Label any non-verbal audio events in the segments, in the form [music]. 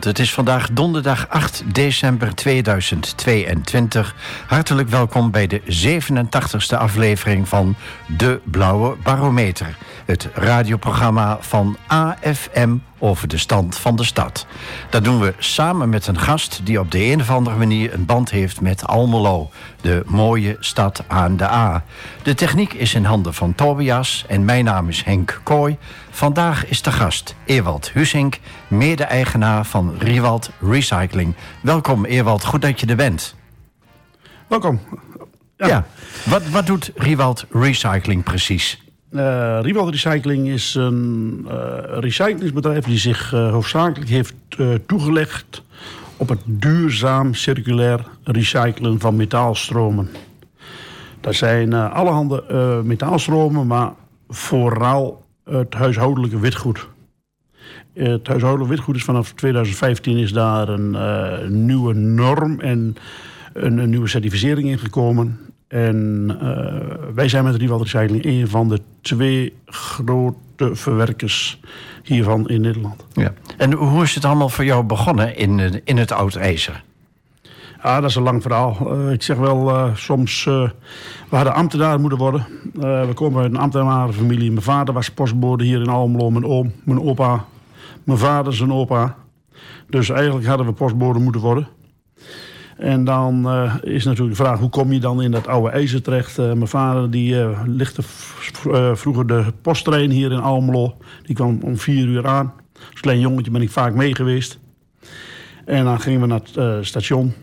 Het is vandaag donderdag 8 december 2022. Hartelijk welkom bij de 87e aflevering van De Blauwe Barometer. Het radioprogramma van AFM over de stand van de stad. Dat doen we samen met een gast die op de een of andere manier een band heeft met Almelo, de mooie stad aan de A. De techniek is in handen van Tobias en mijn naam is Henk Kooi. Vandaag is de gast Ewald Husink, mede-eigenaar van Riewald Recycling. Welkom Ewald, goed dat je er bent. Welkom. Ja, Wat, wat doet Riewald Recycling precies? Uh, Riewald Recycling is een uh, recyclingsbedrijf die zich uh, hoofdzakelijk heeft toegelegd op het duurzaam circulair recyclen van metaalstromen. Dat zijn allerhande metaalstromen, maar vooral het huishoudelijke witgoed. Het huishoudelijk witgoed is vanaf 2015 is daar een nieuwe norm en een, een nieuwe certificering ingekomen. En uh, wij zijn met Rival Recycling een van de twee grote verwerkers hiervan in Nederland. Ja. En hoe is het allemaal voor jou begonnen in, in het oud ijzer? Ja, dat is een lang verhaal. Uh, ik zeg wel, uh, soms... we hadden ambtenaar moeten worden. we komen uit een ambtenarenfamilie. Mijn vader was postbode hier in Almelo. Mijn oom, mijn opa. Mijn vader, zijn opa. Dus eigenlijk hadden we postbode moeten worden. En dan uh, is natuurlijk de vraag, hoe kom je dan in dat oude ijzer terecht? Uh, mijn vader die uh, lichtte vroeger de posttrein hier in Almelo. Die kwam om vier uur aan. Als klein jongetje ben ik vaak mee geweest. En dan gingen we naar het station.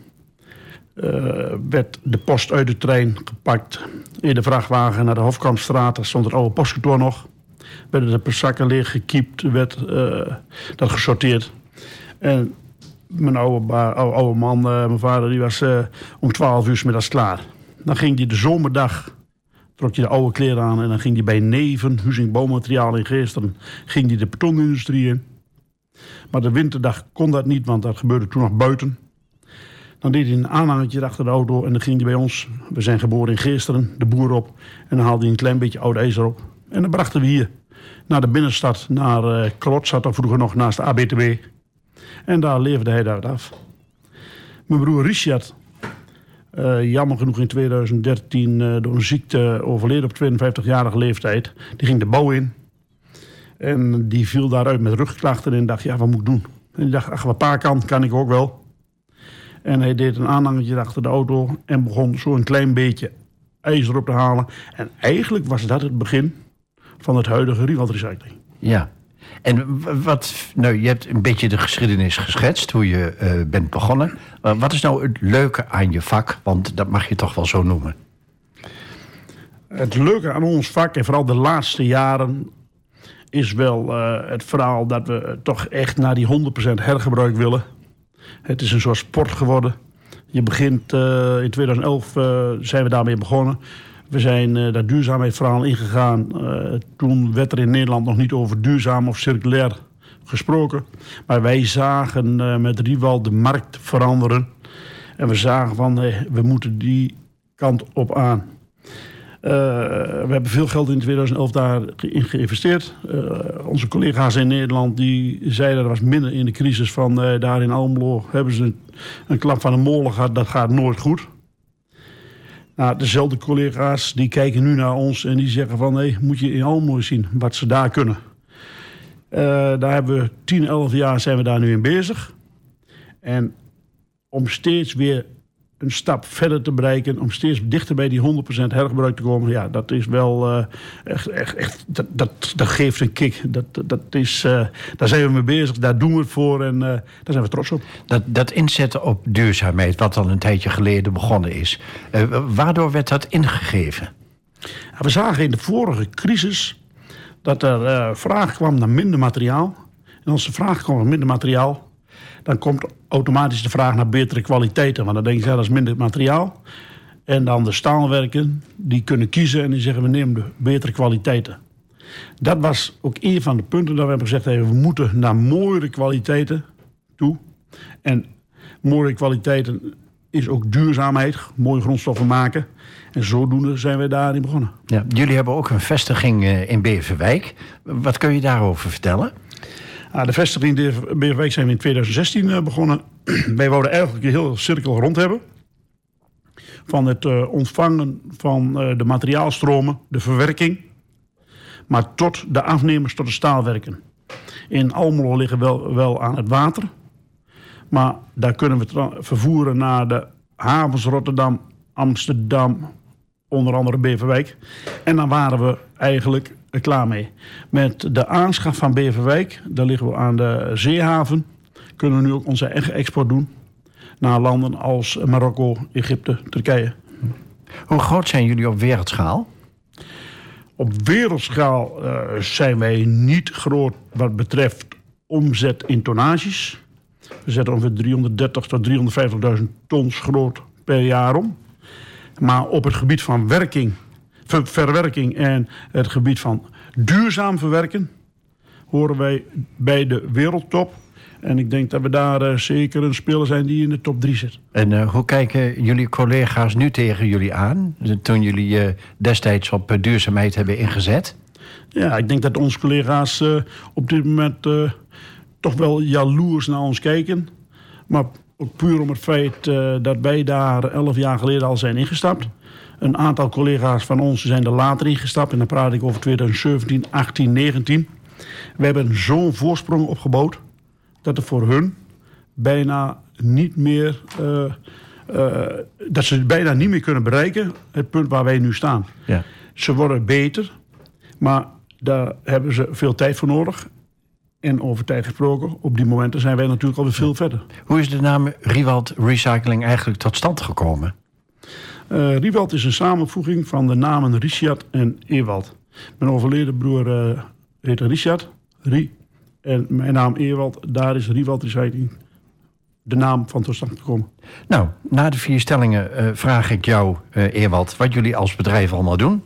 werd de post uit de trein gepakt. In de vrachtwagen naar de Hofkampstraat. Daar stond het oude postkantoor nog. Werden de zakken leeg gekiept. Werd dat gesorteerd. En mijn oude, oude, oude man, uh, mijn vader, die was uh, om 12 uur middags klaar. Dan ging hij de zomerdag, trok hij de oude kleren aan en dan ging hij bij Neven, Huzing Bouwmateriaal in Geesteren, ging hij de betonindustrie in. Maar de winterdag kon dat niet, want dat gebeurde toen nog buiten. Dan deed hij een aanhangertje achter de auto en dan ging hij bij ons, we zijn geboren in Geesteren, de boer op. En dan haalde hij een klein beetje oud ijzer op. En dan brachten we hier naar de binnenstad, naar uh, Klot, zat er vroeger nog naast de ABTB. En daar leefde hij daar af. Mijn broer Richard, uh, jammer genoeg in 2013 uh, door een ziekte overleden op 52-jarige leeftijd. Die ging de bouw in. En die viel daaruit met rugklachten en dacht, ja, wat moet ik doen? En die dacht, ach, wat pa kan, kan ik ook wel. En hij deed een aanhangertje achter de auto en begon zo een klein beetje ijzer op te halen. En eigenlijk was dat het begin van het huidige Riewald Recycling. Ja, en wat, nou, je hebt een beetje de geschiedenis geschetst, hoe je uh, bent begonnen. Wat is nou het leuke aan je vak? Want dat mag je toch wel zo noemen. Het leuke aan ons vak, en vooral de laatste jaren, is wel uh, het verhaal dat we toch echt naar die 100% hergebruik willen. Het is een soort sport geworden. Je begint in 2011 zijn we daarmee begonnen. We zijn uh, dat duurzaamheidsverhaal ingegaan. Uh, toen werd er in Nederland nog niet over duurzaam of circulair gesproken. Maar wij zagen uh, met Riewald de markt veranderen. En we zagen van we moeten die kant op aan. we hebben veel geld in 2011 daarin geïnvesteerd. onze collega's in Nederland die zeiden dat was minder in de crisis van daar in Almelo. Hebben ze een, een klap van een molen gehad, dat gaat nooit goed. Nou, dezelfde collega's die kijken nu naar ons en die zeggen van... hé, moet je in Almelo zien wat ze daar kunnen. Uh, daar hebben we 10, 11 jaar zijn we daar nu in bezig. En om steeds weer een stap verder te bereiken, om steeds dichter bij die 100% hergebruik te komen, ja, dat is wel uh, echt, echt, echt dat, dat, dat, geeft een kick. Dat, dat is, uh, daar zijn we mee bezig, daar doen we het voor en uh, daar zijn we trots op. Dat, dat inzetten op duurzaamheid, wat al een tijdje geleden begonnen is, waardoor werd dat ingegeven? Ja, we zagen in de vorige crisis dat er vraag kwam naar minder materiaal. En als vraag kwam naar minder materiaal, dan komt automatisch de vraag naar betere kwaliteiten. Want dan denk je, ja, dat minder materiaal. En dan de staalwerken, die kunnen kiezen en die zeggen, we nemen de betere kwaliteiten. Dat was ook een van de punten dat we hebben gezegd, we moeten naar mooiere kwaliteiten toe. En mooie kwaliteiten is ook duurzaamheid, mooie grondstoffen maken. En zodoende zijn we daarin begonnen. Ja, jullie hebben ook een vestiging eh, in Beverwijk. Wat kun je daarover vertellen? De vestiging in Beverwijk zijn we in 2016 begonnen. [clears throat] Wij wouden eigenlijk een heel cirkel rond hebben. Van het ontvangen van de materiaalstromen, de verwerking... maar tot de afnemers tot de staalwerken. In Almelo liggen wel, wel aan het water... Maar daar kunnen we vervoeren naar de havens Rotterdam, Amsterdam, onder andere Beverwijk. En dan waren we eigenlijk klaar mee. Met de aanschaf van Beverwijk, daar liggen we aan de zeehaven, kunnen we nu ook onze eigen export doen naar landen als Marokko, Egypte, Turkije. Hoe groot zijn jullie op wereldschaal? Op wereldschaal uh, zijn wij niet groot wat betreft omzet in tonnages. We zetten ongeveer 330.000 tot 350.000 tons groot per jaar om. Maar op het gebied van werking, ver, verwerking en het gebied van duurzaam verwerken... horen wij bij de wereldtop. En ik denk dat we daar uh, zeker een speler zijn die in de top 3 zit. En uh, hoe kijken jullie collega's nu tegen jullie aan? Toen jullie uh, destijds op duurzaamheid hebben ingezet? Ja, ik denk dat onze collega's op dit moment toch wel jaloers naar ons kijken. Maar ook puur om het feit dat wij daar elf jaar geleden al zijn ingestapt. Een aantal collega's van ons zijn er later ingestapt. En dan praat ik over 2017, 18, 19. We hebben zo'n voorsprong opgebouwd... dat er voor hun bijna niet meer... Uh, uh, dat ze bijna niet meer kunnen bereiken... het punt waar wij nu staan. Ja. Ze worden beter, maar daar hebben ze veel tijd voor nodig. En over tijd gesproken, op die momenten zijn wij natuurlijk alweer veel verder. Hoe is de naam Riewald Recycling eigenlijk tot stand gekomen? Uh, Riewald is een samenvoeging van de namen Richard en Ewald. Mijn overleden broer uh, heet Richard, Rie. En mijn naam Ewald, daar is Riewald Recycling de naam van tot stand gekomen. Nou, na de vier stellingen uh, vraag ik jou, Ewald, wat jullie als bedrijf allemaal doen.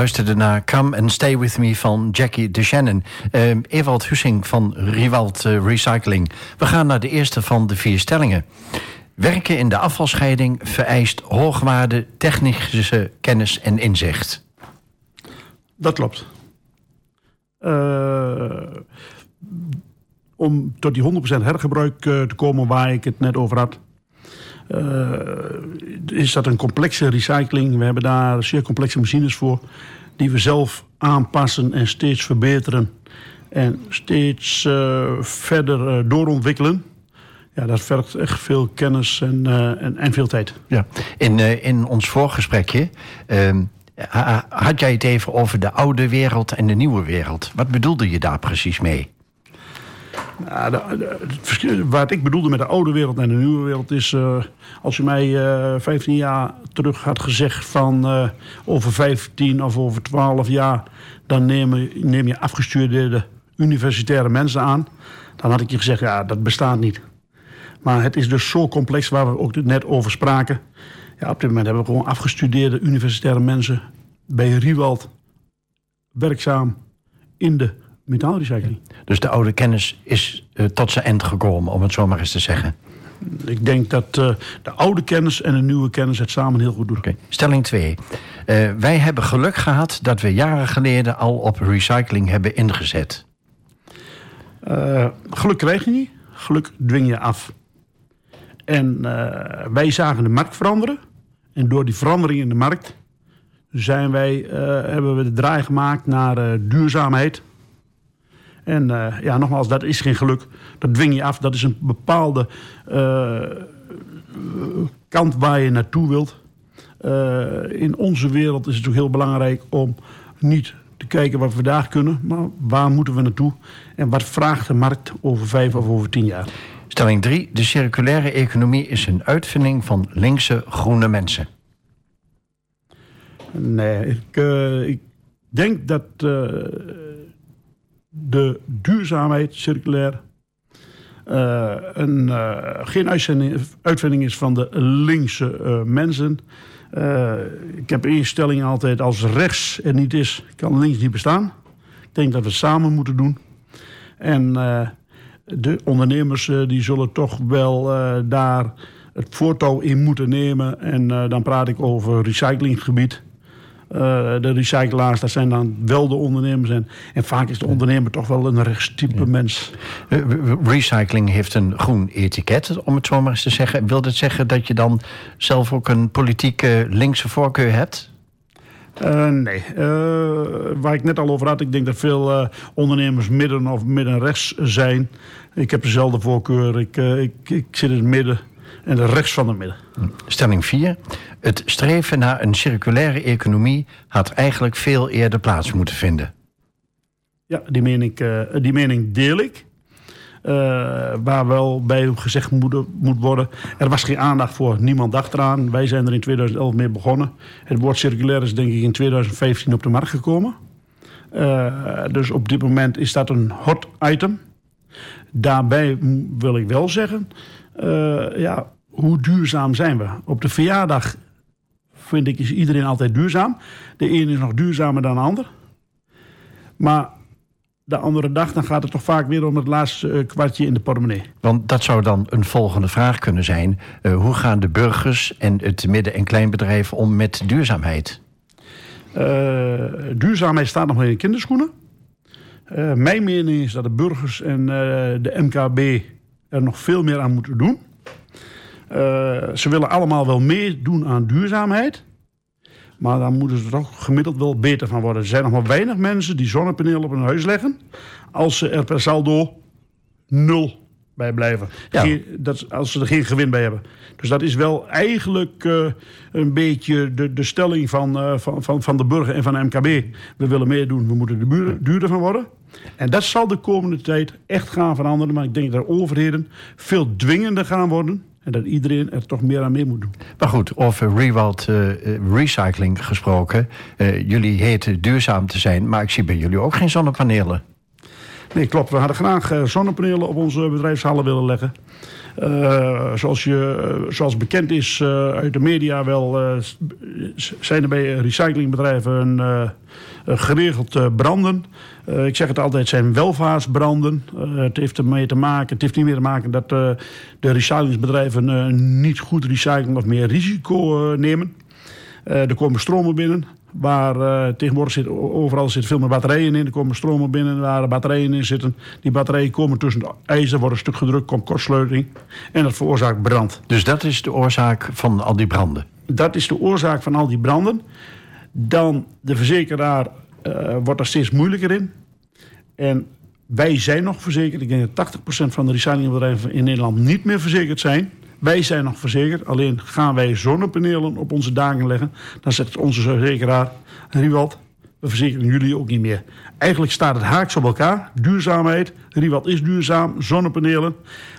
Luisterde naar Come and Stay With Me van Jackie DeShannon. Uh, Ewald Hussing van Riewald uh, Recycling. We gaan naar de eerste van de vier stellingen. Werken in de afvalscheiding vereist hoogwaarde technische kennis en inzicht. Dat klopt. Uh, om tot die 100% hergebruik te komen waar ik het net over had... is dat een complexe recycling. We hebben daar zeer complexe machines voor. Die we zelf aanpassen en steeds verbeteren. En steeds verder doorontwikkelen. Ja, dat vergt echt veel kennis en, en, en, veel tijd. Ja. In, in ons voorgesprekje ehm, had jij het even over de oude wereld en de nieuwe wereld. Wat bedoelde je daar precies mee? Nou, de, wat ik bedoelde met de oude wereld en de nieuwe wereld is... Uh, als je mij uh, eh, 15 jaar terug had gezegd van uh, over 15 of over 12 jaar... dan neem, neem je afgestudeerde universitaire mensen aan... dan had ik je gezegd, ja, dat bestaat niet. Maar het is dus zo complex waar we ook net over spraken. Ja, op dit moment hebben we gewoon afgestudeerde universitaire mensen... bij Riewald werkzaam in de metaalrecycling. Dus de oude kennis is uh, tot zijn eind gekomen, om het zo maar eens te zeggen. Ik denk dat uh, de oude kennis en de nieuwe kennis het samen heel goed doen. Okay. Stelling 2. Uh, eh, wij hebben geluk gehad dat we jaren geleden al op recycling hebben ingezet. geluk krijg je niet, geluk dwing je af. En wij zagen de markt veranderen. En door die verandering in de markt zijn wij, hebben we de draai gemaakt naar duurzaamheid en uh, ja, nogmaals, dat is geen geluk. Dat dwing je af. Dat is een bepaalde uh, kant waar je naartoe wilt. Uh, in onze wereld is het ook heel belangrijk om niet te kijken wat we vandaag kunnen, maar waar moeten we naartoe en wat vraagt de markt over vijf of over tien jaar. Stelling 3. De circulaire economie is een uitvinding van linkse groene mensen. Nee, ik, ik denk dat de duurzaamheid circulair uh, een, uh, geen uitvinding is van de linkse uh, mensen. ik heb instelling altijd als rechts er niet is, kan links niet bestaan. Ik denk dat we het samen moeten doen. En de ondernemers die zullen toch wel daar het voortouw in moeten nemen. En dan praat ik over recyclinggebied. Eh, de recyclaars, dat zijn dan wel de ondernemers. En, en vaak is de ondernemer toch wel een rechtstype mens. Eh, recycling heeft een groen etiket, om het zo maar eens te zeggen. Wil dat zeggen dat je dan zelf ook een politieke linkse voorkeur hebt? Uh, nee. Uh, waar ik net al over had, ik denk dat veel uh, ondernemers midden of midden-rechts zijn. Ik heb dezelfde voorkeur. Ik, ik, ik zit in het midden en rechts van de midden. Stelling 4. Het streven naar een circulaire economie had eigenlijk veel eerder plaats moeten vinden. Ja, die mening, uh, die mening deel ik. Uh, waar wel bij gezegd moet, moet, worden. Er was geen aandacht voor, niemand dacht eraan. Wij zijn er in 2011 mee begonnen. Het woord circulair is denk ik in 2015 op de markt gekomen. Uh, dus op dit moment is dat een hot item. Daarbij wil ik wel zeggen, ja, hoe duurzaam zijn we? Op de verjaardag vind ik, is iedereen altijd duurzaam. De ene is nog duurzamer dan de ander. Maar de andere dag dan gaat het toch vaak weer om het laatste eh, kwartje in de portemonnee. Want dat zou dan een volgende vraag kunnen zijn. Uh, hoe gaan de burgers en het midden- en kleinbedrijf om met duurzaamheid? Uh, duurzaamheid staat nog in kinderschoenen. Uh, mijn mening is dat de burgers en de MKB er nog veel meer aan moeten doen. Uh, ze willen allemaal wel meedoen aan duurzaamheid. Maar dan moeten ze er toch gemiddeld wel beter van worden. Er zijn nog maar weinig mensen die zonnepanelen op hun huis leggen. Als ze er per saldo nul bij blijven. Ja. Geen, dat, als ze er geen gewin bij hebben. Dus dat is wel eigenlijk uh, een beetje de, de stelling van, uh, van, van, van de burger en van de MKB. We willen meedoen, we moeten er duurder van worden. En dat zal de komende tijd echt gaan veranderen. Maar ik denk dat overheden veel dwingender gaan worden. En dat iedereen er toch meer aan mee moet doen. Maar goed, over Rewald uh, Recycling gesproken. Uh, jullie heten duurzaam te zijn, maar ik zie bij jullie ook geen zonnepanelen. Nee, klopt. We hadden graag zonnepanelen op onze bedrijfshallen willen leggen. Uh, zoals, je, zoals bekend is uit de media wel... Zijn er bij recyclingbedrijven geregeld branden. ik zeg het altijd, zijn welvaartsbranden. het heeft ermee te maken, het heeft niet meer te maken... dat de recyclingsbedrijven niet goed recyclen of meer risico nemen. er komen stromen binnen. Waar uh, tegenwoordig zit, overal zitten veel meer batterijen in. Er komen stromen binnen waar batterijen in zitten. Die batterijen komen tussen de ijzer, worden een stuk gedrukt, komt kortsluiting. En dat veroorzaakt brand. Dus dat is de oorzaak van al die branden? Dat is de oorzaak van al die branden. Dan de verzekeraar uh, wordt er steeds moeilijker in. En wij zijn nog verzekerd. Ik denk dat 80% van de recyclingbedrijven in Nederland niet meer verzekerd zijn. Wij zijn nog verzekerd. Alleen gaan wij zonnepanelen op onze daken leggen. Dan zegt onze verzekeraar, Riewald, we verzekeren jullie ook niet meer. Eigenlijk staat het haaks op elkaar. Duurzaamheid. Riewald is duurzaam. Zonnepanelen.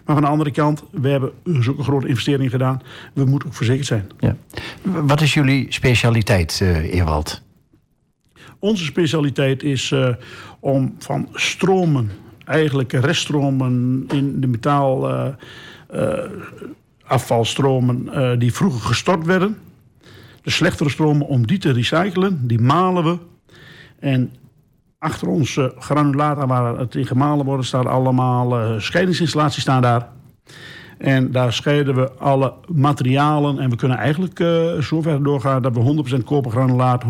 Maar van de andere kant, we hebben zulke grote investering gedaan. We moeten ook verzekerd zijn. Ja. Wat is jullie specialiteit, uh, Ewald? Onze specialiteit is uh, om van stromen, eigenlijk reststromen in de metaal... Uh, afvalstromen uh, die vroeger gestort werden. De slechtere stromen, om die te recyclen, die malen we. En achter onze granulaten waar het in gemalen wordt, staan allemaal uh, scheidingsinstallaties staan daar. En daar scheiden we alle materialen. En we kunnen eigenlijk uh, zover doorgaan dat we 100% kopergranulaat, 100%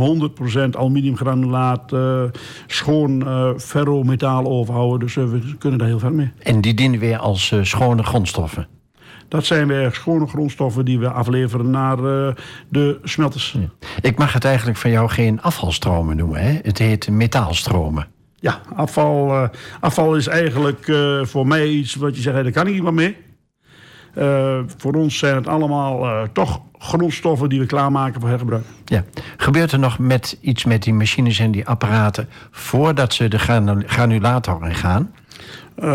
aluminiumgranulaat, uh, schoon uh, ferrometaal overhouden. Dus we kunnen daar heel ver mee. En die dienen weer als schone grondstoffen? Dat zijn weer schone grondstoffen die we afleveren naar uh, de smelters. Ik mag het eigenlijk van jou geen afvalstromen noemen. Hè? Het heet metaalstromen. Ja, afval, uh, afval is eigenlijk uh, voor mij iets wat je zegt, daar kan ik niet mee. voor ons zijn het allemaal toch grondstoffen die we klaarmaken voor hergebruik. Ja. Gebeurt er nog met iets met die machines en die apparaten voordat ze de granulator in gaan? Uh,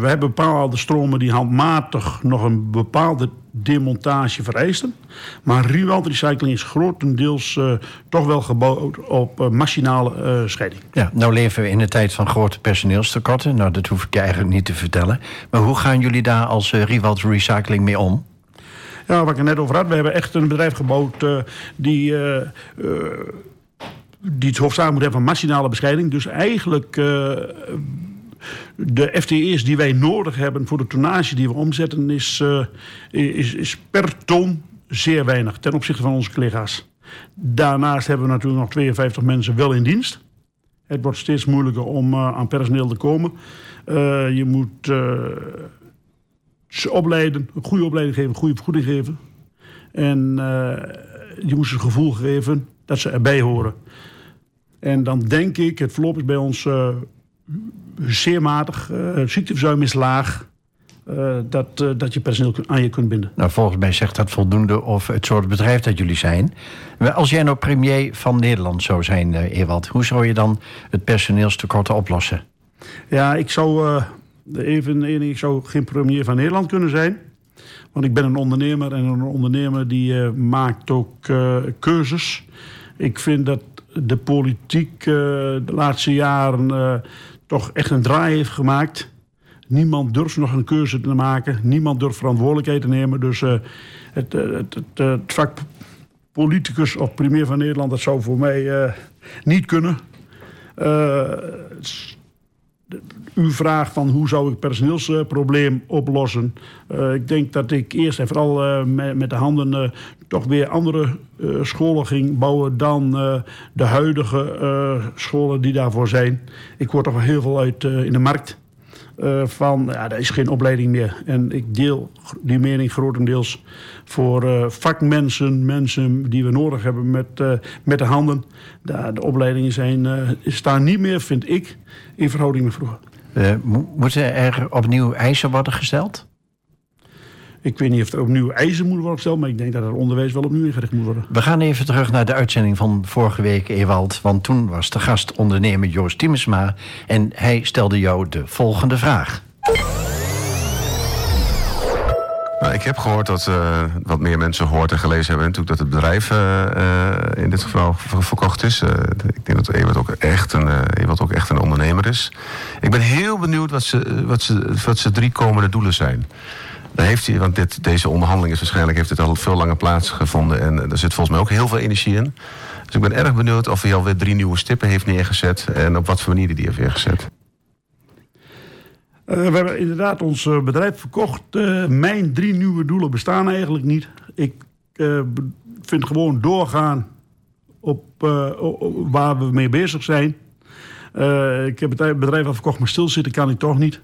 we hebben bepaalde stromen die handmatig nog een bepaalde demontage vereisten. Maar Riewald Recycling is grotendeels uh, toch wel gebouwd op uh, machinale scheiding. Ja, nou leven we in een tijd van grote personeelstekorten. Nou, dat hoef ik je eigenlijk niet te vertellen. Maar hoe gaan jullie daar als Riewald Recycling mee om? Ja, wat ik er net over had. We hebben echt een bedrijf gebouwd die die het hoofdzaak moet hebben van machinale bescheiding. Dus eigenlijk de FTE's die wij nodig hebben voor de tonnage die we omzetten, is, uh, is, is per ton zeer weinig ten opzichte van onze collega's. Daarnaast hebben we natuurlijk nog 52 mensen wel in dienst. Het wordt steeds moeilijker om uh, aan personeel te komen. Uh, je moet ze opleiden, een goede opleiding geven, goede vergoeding geven. En je moet ze het gevoel geven dat ze erbij horen. En dan denk ik, het verloop is bij ons zeer matig. Uh, ziekteverzuim is laag. Uh, dat, uh, dat je personeel aan je kunt binden. Nou, volgens mij zegt dat voldoende of het soort bedrijf dat jullie zijn. Als jij nou premier van Nederland zou zijn, uh, Ewald... hoe zou je dan het personeelstekort oplossen? Ja, ik zou, even, ik zou geen premier van Nederland kunnen zijn. Want ik ben een ondernemer en een ondernemer die maakt ook keuzes. Ik vind dat de politiek de laatste jaren toch echt een draai heeft gemaakt. Niemand durft nog een keuze te maken. Niemand durft verantwoordelijkheid te nemen. Dus uh, het, het, het, het, vak politicus of premier van Nederland... dat zou voor mij niet kunnen. Uw vraag van hoe zou ik personeelsprobleem oplossen. Uh, ik denk dat ik eerst en vooral uh, met, de handen uh, toch weer andere scholen ging bouwen dan de huidige scholen die daarvoor zijn. Ik hoor toch wel heel veel uit in de markt. van ja, er is geen opleiding meer. En ik deel die mening grotendeels voor vakmensen, mensen die we nodig hebben met, met de handen. De, de opleidingen zijn, staan niet meer, vind ik, in verhouding met vroeger. Moeten er opnieuw eisen worden gesteld? Ik weet niet of er opnieuw eisen moeten worden gesteld, maar ik denk dat het onderwijs wel opnieuw ingericht moet worden. We gaan even terug naar de uitzending van vorige week, Ewald. Want toen was de gast ondernemer Joost Timmersma en hij stelde jou de volgende vraag. Nou, ik heb gehoord dat uh, wat meer mensen gehoord en gelezen hebben... natuurlijk dat het bedrijf uh, uh, in dit geval verkocht is. ik denk dat Ewart ook, echt een, ook echt een ondernemer is. Ik ben heel benieuwd wat ze, wat ze, wat ze drie komende doelen zijn. Daar heeft hij, want dit, deze onderhandeling is waarschijnlijk heeft dit al veel langer plaatsgevonden... en er zit volgens mij ook heel veel energie in. Dus ik ben erg benieuwd of hij alweer drie nieuwe stippen heeft neergezet... en op wat voor manier die heeft neergezet. Uh, we hebben inderdaad ons uh, bedrijf verkocht. Uh, mijn drie nieuwe doelen bestaan eigenlijk niet. Ik vind gewoon doorgaan op, waar we mee bezig zijn. ik heb het bedrijf al verkocht, maar stilzitten kan ik toch niet.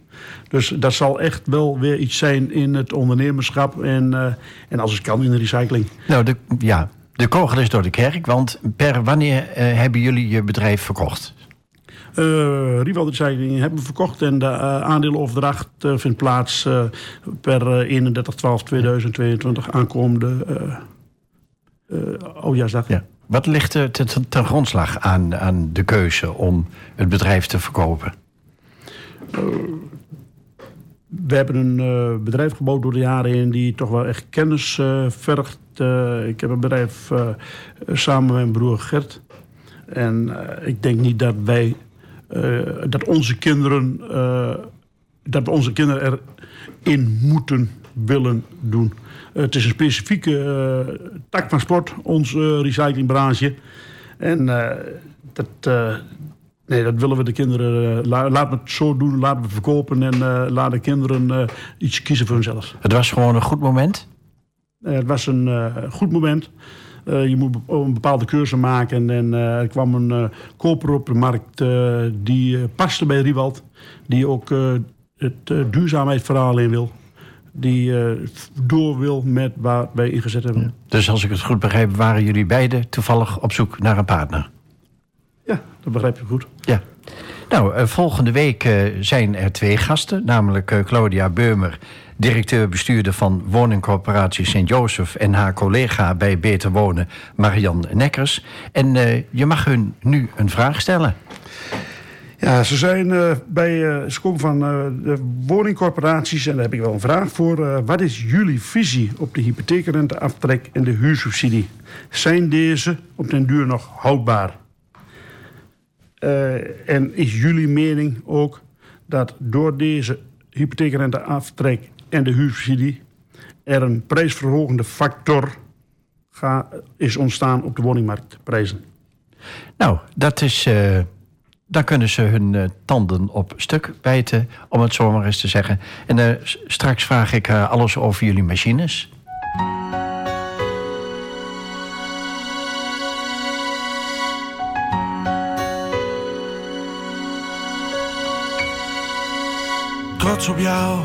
Dus dat zal echt wel weer iets zijn in het ondernemerschap en, en als het kan in de recycling. Nou, de, ja, de kogel is door de kerk, want per wanneer hebben jullie je bedrijf verkocht? Uh, Recycling hebben we verkocht en de uh, aandelenoverdracht uh, vindt plaats per 31-12-2022 aankomende oudjaarsdag. Ja. Wat ligt er ten grondslag aan, aan de keuze om het bedrijf te verkopen? we hebben een bedrijf gebouwd door de jaren heen die toch wel echt kennis vergt. ik heb een bedrijf samen met mijn broer Gert. En ik denk niet dat wij dat onze kinderen, uh, dat we onze kinderen erin moeten willen doen. Uh, het is een specifieke tak van sport, onze recyclingbranche. En dat, nee, dat willen we de kinderen. La, laten we het zo doen, laten we verkopen en laten de kinderen iets kiezen voor hunzelf. Het was gewoon een goed moment? het was een goed moment. Uh, je moet een bepaalde keuze maken. En uh, er kwam een uh, koper op de markt die paste bij Riewald. Die ook het duurzaamheidsverhaal in wil. Die door wil met waar wij ingezet hebben. Dus als ik het goed begrijp, waren jullie beiden toevallig op zoek naar een partner? Ja, dat begrijp je goed. Ja. Nou, volgende week zijn er twee gasten, namelijk Claudia Beumer directeur-bestuurder van woningcorporatie Sint-Joseph... en haar collega bij Beter Wonen, Marian Nekkers. En uh, je mag hun nu een vraag stellen. Ja, ze zijn uh, bij uh, komen van de woningcorporaties en daar heb ik wel een vraag voor. wat is jullie visie op de hypotheekrenteaftrek en de huursubsidie? Zijn deze op den duur nog houdbaar? en is jullie mening ook dat door deze hypotheekrenteaftrek en de huursubsidie er een prijsverhogende factor ga, is ontstaan op de woningmarktprijzen. Nou, dat is. Uh, daar kunnen ze hun uh, tanden op stuk bijten, om het zo maar eens te zeggen. En uh, straks vraag ik alles over jullie machines. Trots op jou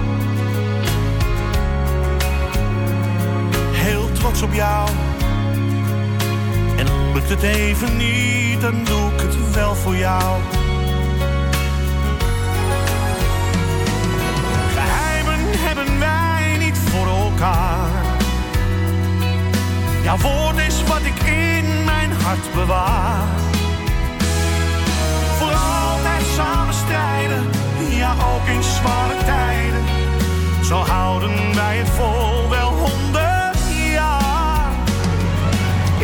Op jou. En lukt het even niet, dan doe ik het wel voor jou. Geheimen hebben wij niet voor elkaar. Jouw woord is wat ik in mijn hart bewaar. Voor altijd samen strijden, ja ook in zware tijden. Zo houden wij het vol wel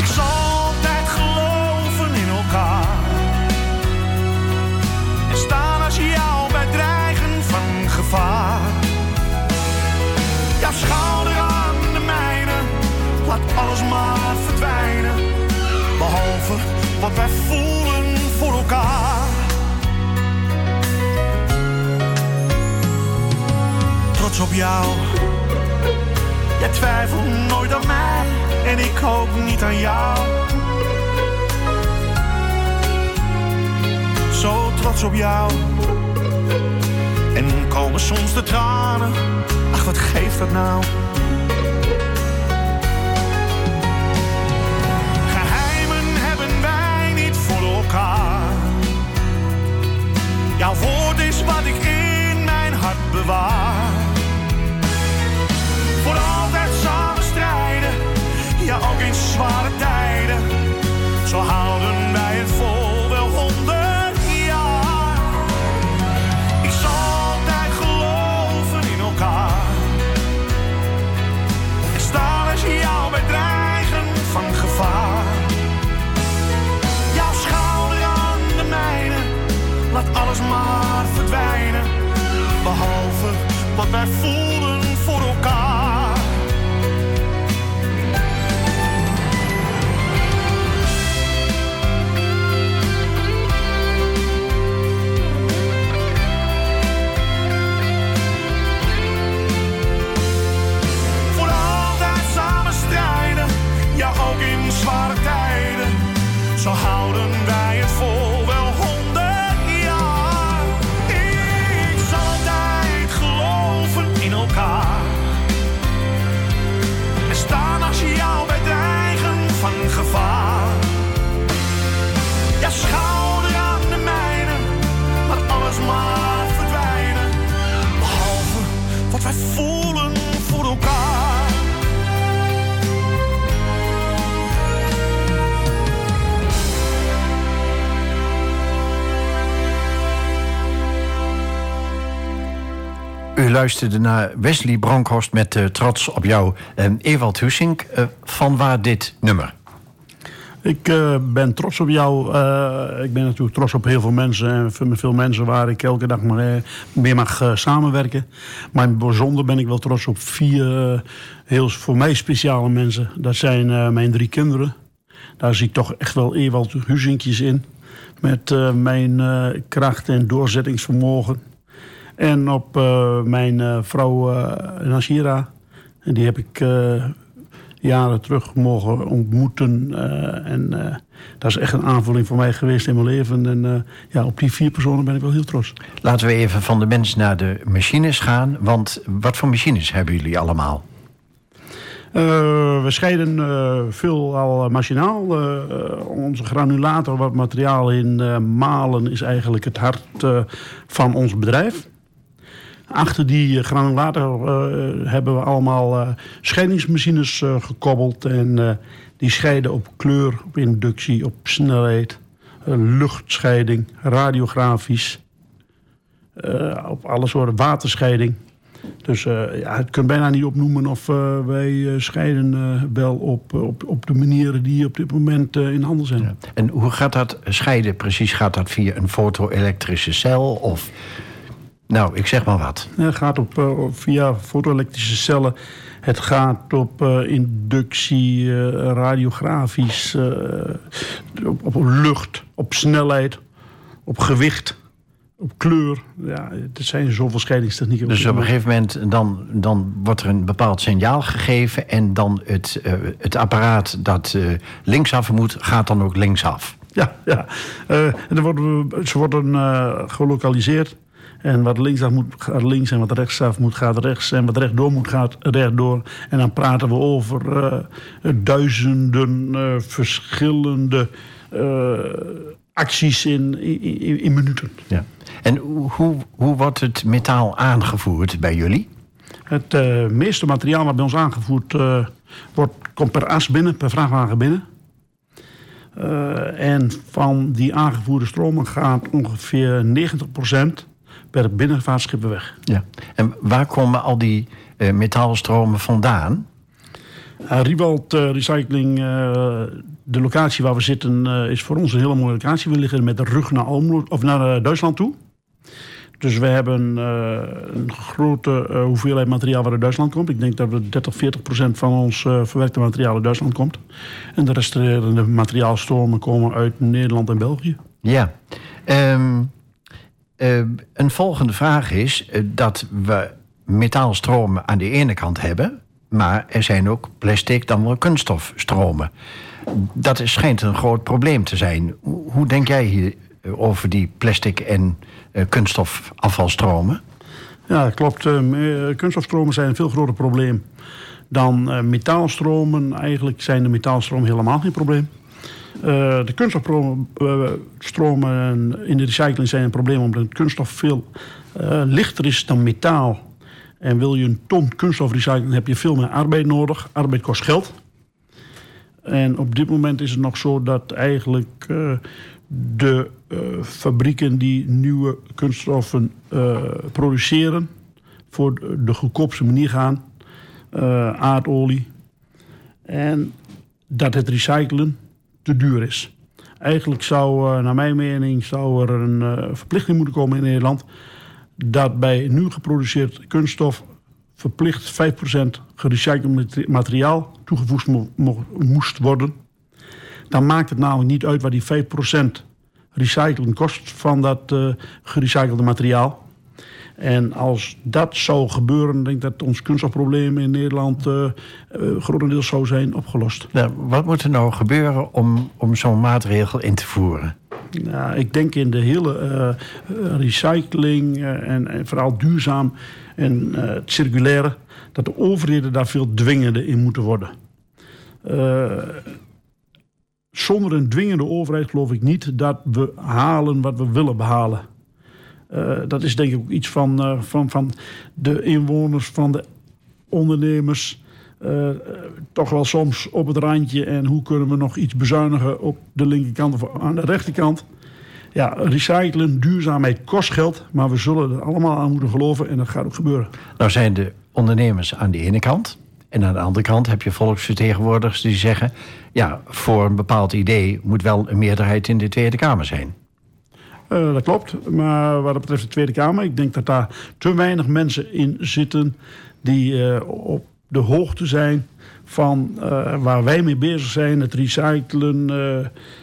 zal altijd geloven in elkaar. En staan als jou bij dreigen van gevaar. Jouw schouder aan de mijne, laat alles maar verdwijnen. Behalve wat wij voelen voor elkaar. Trots op jou, jij twijfelt nooit aan mij en ik hoop niet aan jou. Zo trots op jou. En komen soms de tranen, ach wat geeft dat nou? Geheimen hebben wij niet voor elkaar. Jouw woord is wat ik in mijn hart bewaar. ook in zware tijden. Zo houden wij het vol wel honderd jaar. Ik zal altijd geloven in elkaar. En staan als je jou dreigen van gevaar. Jouw schouder aan de mijne, laat alles maar verdwijnen. Behalve wat wij voelen voor elkaar. Luisterde naar Wesley Bronkhorst met eh, Trots op jou. En Ewald Hussink, eh, van waar dit nummer? Ik eh, ben trots op jou. Ik ben natuurlijk trots op heel veel mensen. En veel- mensen waar ik elke dag mee mag samenwerken. Maar in bijzonder ben ik wel trots op vier heel voor mij speciale mensen. Dat zijn mijn drie kinderen. Daar zie ik toch echt wel Ewald Huzinkjes in. Met mijn kracht en doorzettingsvermogen. En op eh, mijn eh, vrouw eh Nasira. En die heb ik jaren terug mogen ontmoeten. en dat is echt een aanvulling voor mij geweest in mijn leven. En ja, op die vier personen ben ik wel heel trots. Laten we even van de mens naar de machines gaan. Want wat voor machines hebben jullie allemaal? We scheiden eh, veel al machinaal. Onze granulator, wat materiaal in malen, is eigenlijk het hart van ons bedrijf. Achter die eh, granulator eh, hebben we allemaal eh, scheidingsmachines eh, gekoppeld. En die scheiden op kleur, op inductie, op snelheid, luchtscheiding, radiografisch. op alle soorten waterscheiding. Dus ja, het kunt bijna niet opnoemen of wij scheiden wel op, op, op de manieren die op dit moment in handel zijn. En hoe gaat dat scheiden precies? Gaat dat via een foto-elektrische cel? Of, nou, ik zeg maar wat. Het gaat op, eh, op- via fotoelektrische cellen. Het gaat op eh, inductie, eh, radiografisch, op, op lucht, op snelheid, op gewicht, op kleur. Ja, er zijn zoveel scheidingstechnieken. Dus op een gegeven moment dan, dan wordt er een bepaald signaal gegeven... en dan het, het apparaat dat linksaf moet, gaat dan ook linksaf. Ja, ja. En dan worden, ze worden eh, gelokaliseerd. En wat linksaf moet, gaat links. En wat rechtsaf moet, gaat rechts. En wat rechtdoor moet, gaat rechtdoor. En dan praten we over eh, duizenden eh, verschillende eh, acties in, in, in minuten. Ja. En hoe, hoe, wordt het metaal aangevoerd bij jullie? Het meeste materiaal wat bij ons aangevoerd wordt, komt per as binnen, per vrachtwagen binnen. En van die aangevoerde stromen gaat ongeveer 90% per binnenvaartschip weg. Ja. En waar komen al die eh, metaalstromen vandaan? Uh, Riewald Recycling, de locatie waar we zitten, is voor ons een hele mooie locatie. We liggen met de rug naar, Almelo, of naar Duitsland toe. Dus we hebben een grote hoeveelheid materiaal wat uit Duitsland komt. Ik denk dat we 30, 40 procent van ons verwerkte materiaal uit Duitsland komt. En de resterende materiaalstromen komen uit Nederland en België. Ja. Ehm, eh, een volgende vraag is eh, dat we metaalstromen aan de ene kant hebben... maar er zijn ook plastic, dan kunststofstromen. Dat schijnt een groot probleem te zijn. Hoe, denk jij hier eh, over die plastic en eh, kunststofafvalstromen? Ja, klopt. Me- kunststofstromen zijn een veel groter probleem dan metaalstromen. Eigenlijk zijn de metaalstromen helemaal geen probleem. Eh, de kunststofstromen in de recycling zijn een probleem omdat kunststof veel eh, lichter is dan metaal. En wil je een ton kunststof recyclen, heb je veel meer arbeid nodig. Arbeid kost geld. En op dit moment is het nog zo dat eigenlijk eh, de eh, fabrieken die nieuwe kunststoffen eh, produceren, voor de, goedkoopste manier gaan, eh, aardolie, en dat het recyclen te duur is. Eigenlijk zou, eh, naar mijn mening, zou er een eh, verplichting moeten komen in Nederland dat bij nu geproduceerd kunststof verplicht 5% gerecycled materiaal toegevoegd moest worden. Dan maakt het namelijk niet uit wat die 5% recycling kost van dat uh, gerecyclede materiaal. En als dat zou gebeuren, denk ik dat ons kunststofprobleem in Nederland uh, uh, grotendeels zou zijn opgelost. Nou, wat moet er nou gebeuren om, om zo'n maatregel in te voeren? Nou, ik denk in de hele recycling en, en, vooral duurzaam en het circulaire, dat de overheden daar veel dwingender in moeten worden zonder een dwingende overheid geloof ik niet dat we halen wat we willen behalen. Uh, dat is denk ik ook iets van, uh, van, van de inwoners, van de ondernemers. Uh, toch wel soms op het randje. En hoe kunnen we nog iets bezuinigen op de linkerkant of aan de rechterkant? Ja, recyclen, duurzaamheid kost geld. Maar we zullen er allemaal aan moeten geloven en dat gaat ook gebeuren. Nou zijn de ondernemers aan de ene kant. En aan de andere kant heb je volksvertegenwoordigers die zeggen: ja, voor een bepaald idee moet wel een meerderheid in de Tweede Kamer zijn. Uh, dat klopt. Maar wat betreft de Tweede Kamer, ik denk dat daar te weinig mensen in zitten die uh, op de hoogte zijn van uh, waar wij mee bezig zijn: het recyclen,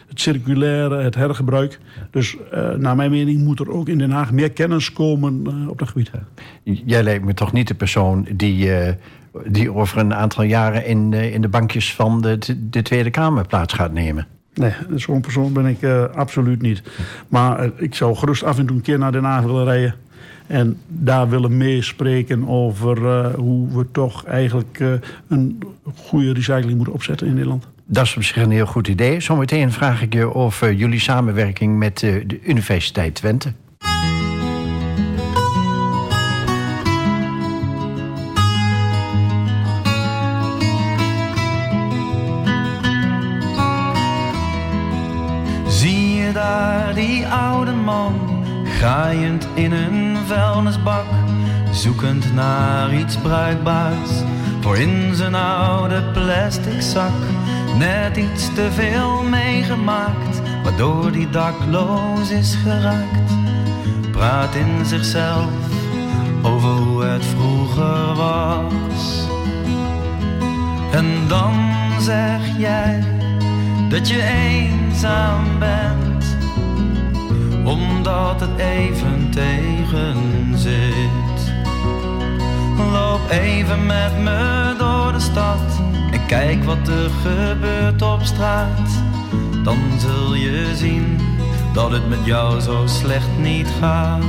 het circulaire, het hergebruik. Dus naar mijn mening moet er ook in Den Haag meer kennis komen op dat gebied. Jij lijkt me toch niet de persoon die die over een aantal jaren in, in de bankjes van de, de Tweede Kamer plaats gaat nemen. Nee, zo'n persoon ben ik uh, absoluut niet. Maar uh, ik zou gerust af en toe een keer naar Den Haag willen rijden. En daar willen meespreken over hoe we toch eigenlijk een goede recycling moeten opzetten in Nederland. Dat is op zich een heel goed idee. Zometeen vraag ik je over jullie samenwerking met de Universiteit Twente. Die oude man, gaaiend in een vuilnisbak, zoekend naar iets bruikbaars voor in zijn oude plastic zak. Net iets te veel meegemaakt, waardoor die dakloos is geraakt. Praat in zichzelf over hoe het vroeger was. En dan zeg jij dat je eenzaam bent omdat het even tegen zit. Loop even met me door de stad en kijk wat er gebeurt op straat. Dan zul je zien dat het met jou zo slecht niet gaat.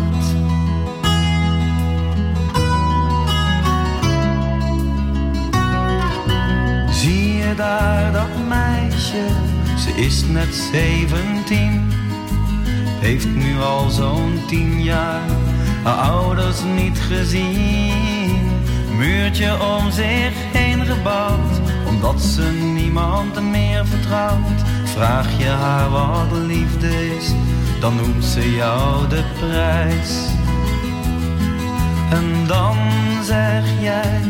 Zie je daar dat meisje? Ze is net zeventien heeft nu al zo'n tien jaar haar ouders niet gezien. Muurtje om zich heen gebouwd, omdat ze niemand meer vertrouwt. Vraag je haar wat liefde is, dan noemt ze jou de prijs. En dan zeg jij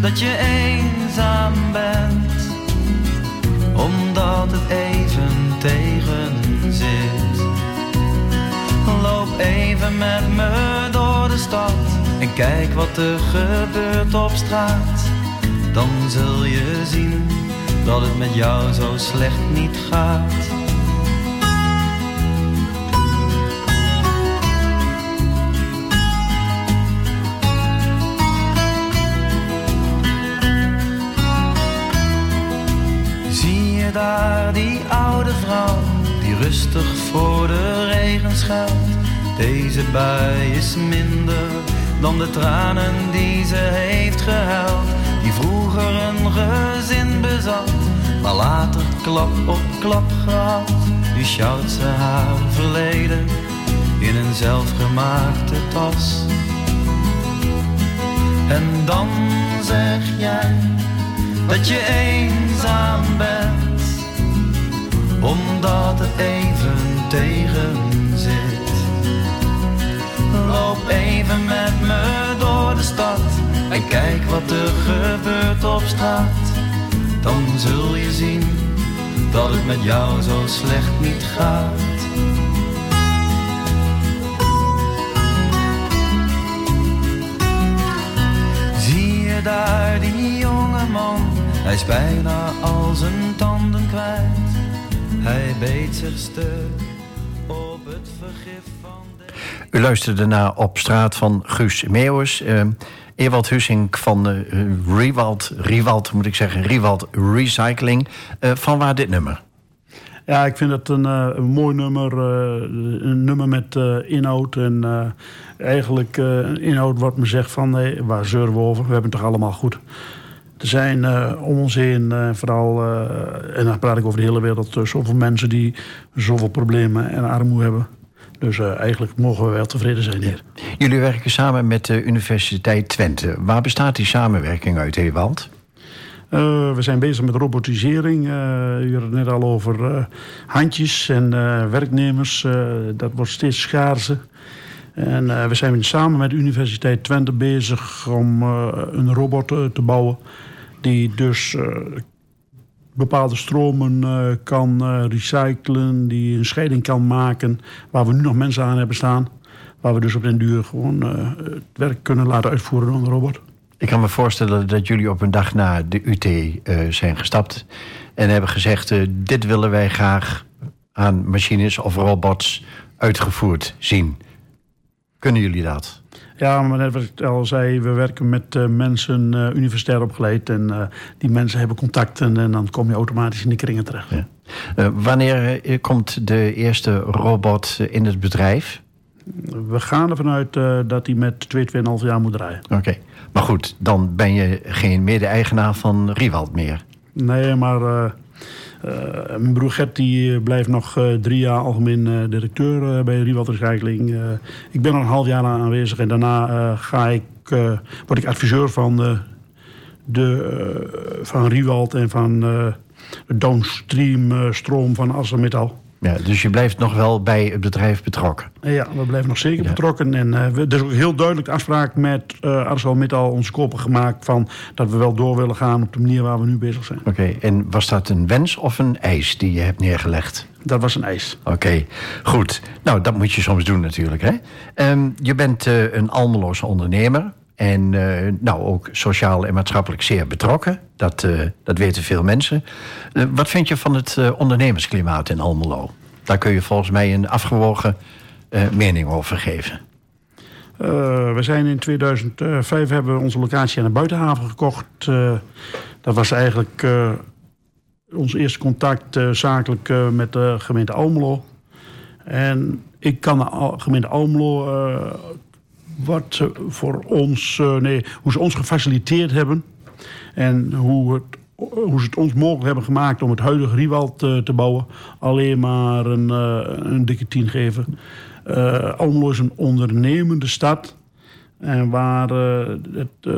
dat je eenzaam bent, omdat het even tegen zit. Loop even met me door de stad en kijk wat er gebeurt op straat. Dan zul je zien dat het met jou zo slecht niet gaat. Zie je daar die oude vrouw rustig voor de regen schuilt? Deze bui is minder dan de tranen die ze heeft gehuild. Die vroeger een gezin bezat, maar later klap op klap gehad. Nu sjouwt ze haar verleden in een zelfgemaakte tas. En dan zeg jij dat je eenzaam bent, omdat het even tegen zit. Loop even met me door de stad en kijk wat er gebeurt op straat. Dan zul je zien dat het met jou zo slecht niet gaat. Zie je daar die jonge man? Hij is bijna al zijn tanden kwijt. Hij beet zich stuk op het vergif van de... U luisterde naar Op straat van Guus Meeuwis. Uh, Ewald Hussink van uh, Riewald, Riewald moet ik zeggen, Riewald Recycling. Uh, van waar dit nummer? Ja, ik vind het een, uh, een mooi nummer. Uh, een nummer met uh, inhoud. En eigenlijk een inhoud wat me zegt van... Hey, waar zeuren we over? We hebben het toch allemaal goed. Er zijn om ons heen, vooral... en dan praat ik over de hele wereld... zoveel mensen die zoveel problemen en armoede hebben. Dus eigenlijk mogen we wel tevreden zijn hier. Jullie werken samen met de Universiteit Twente. Waar bestaat die samenwerking uit, Ewald? Uh, we zijn bezig met robotisering. Uh, u had het net al over uh, handjes en werknemers. dat wordt steeds schaarser. En we zijn samen met de Universiteit Twente bezig om een robot te bouwen. Die dus bepaalde stromen kan recyclen. Die een scheiding kan maken. Waar we nu nog mensen aan hebben staan. Waar we dus op den duur gewoon het werk kunnen laten uitvoeren door een robot. Ik kan me voorstellen dat jullie op een dag na de UT zijn gestapt en hebben gezegd: dit willen wij graag aan machines of robots uitgevoerd zien. Kunnen jullie dat? Ja, maar net wat ik al zei, we werken met uh, mensen uh, universitair opgeleid. En uh, die mensen hebben contacten en dan kom je automatisch in die kringen terecht. Ja. wanneer komt de eerste robot in het bedrijf? We gaan ervan uit dat hij met 2, 2,5 jaar moet draaien. Oké. Okay. Maar goed, dan ben je geen mede-eigenaar van Riewald meer. Nee, maar mijn broer Gert die blijft nog uh, drie jaar algemeen directeur bij Riewald Recycling. ik ben er een half jaar aan aanwezig en daarna ga ik, word ik adviseur van, de, van Riewald en van de downstream stroom van ArcelorMittal. Ja, dus je blijft nog wel bij het bedrijf betrokken? Ja, we blijven nog zeker ja. betrokken. En uh, we, er is ook heel duidelijk de afspraak met uh, ArcelorMittal onze kopen gemaakt... van dat we wel door willen gaan op de manier waar we nu bezig zijn. Oké, okay. en was dat een wens of een eis die je hebt neergelegd? Dat was een eis. Oké, okay. goed. Nou, dat moet je soms doen natuurlijk. Hè? Um, je bent uh, een Almeloze ondernemer... En uh, nou, ook sociaal en maatschappelijk zeer betrokken. Dat, uh, dat weten veel mensen. Uh, wat vind je van het ondernemersklimaat in Almelo? Daar kun je volgens mij een afgewogen mening over geven. we zijn in 2005 hebben we onze locatie aan de buitenhaven gekocht. dat was eigenlijk ons eerste contact zakelijk met de gemeente Almelo. En ik kan de gemeente Almelo wat voor ons, uh, nee, hoe ze ons gefaciliteerd hebben. En hoe, het, hoe ze het ons mogelijk hebben gemaakt om het huidige Riewald te, te bouwen. Alleen maar een, uh, een dikke tien geven. Uh, Almelo is een ondernemende stad. En waar het,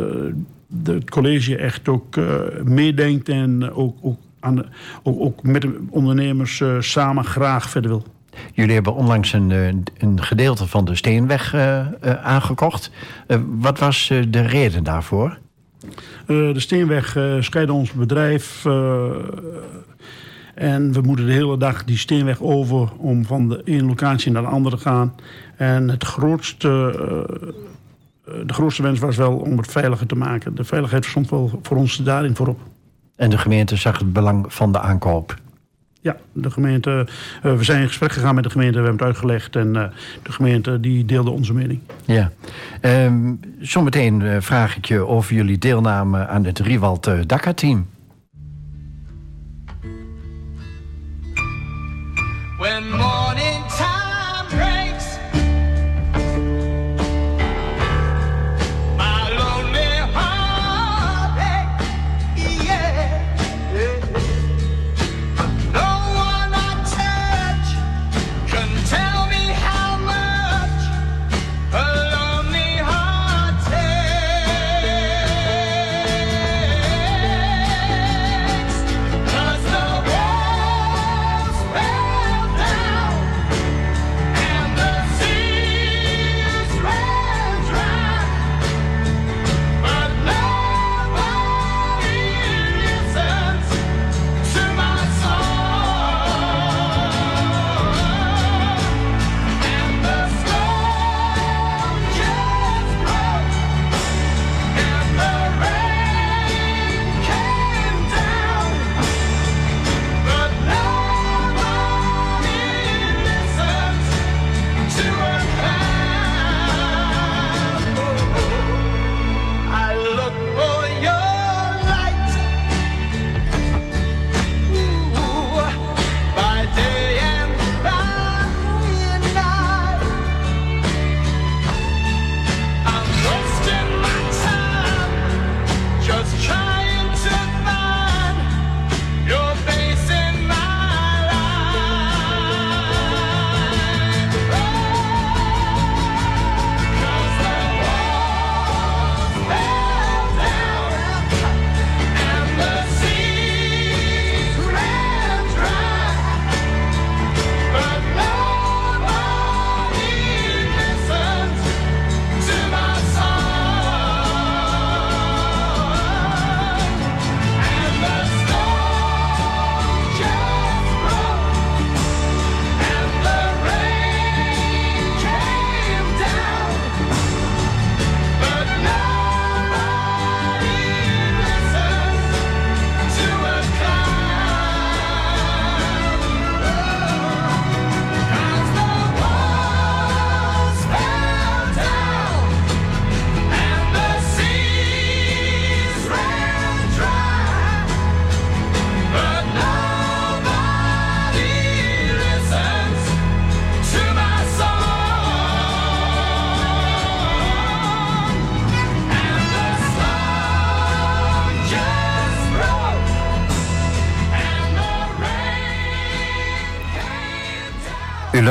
college echt ook meedenkt en ook, ook, aan ook, ook met de ondernemers samen graag verder wil. Jullie hebben onlangs een, eh, een gedeelte van de Steenweg uh, uh, aangekocht. Wat was de reden daarvoor? de Steenweg scheidt ons bedrijf. en we moeten de hele dag die Steenweg over om van de ene locatie naar de andere te gaan. En het grootste, de grootste wens was wel om het veiliger te maken. De veiligheid stond wel voor ons daarin voorop. En de gemeente zag het belang van de aankoop? Ja, de gemeente, uh, we zijn in gesprek gegaan met de gemeente, we hebben het uitgelegd en uh, de gemeente die deelde onze mening. Ja, um, zometeen uh, vraag ik je over jullie deelname aan het Riewald Dakar-team. When morning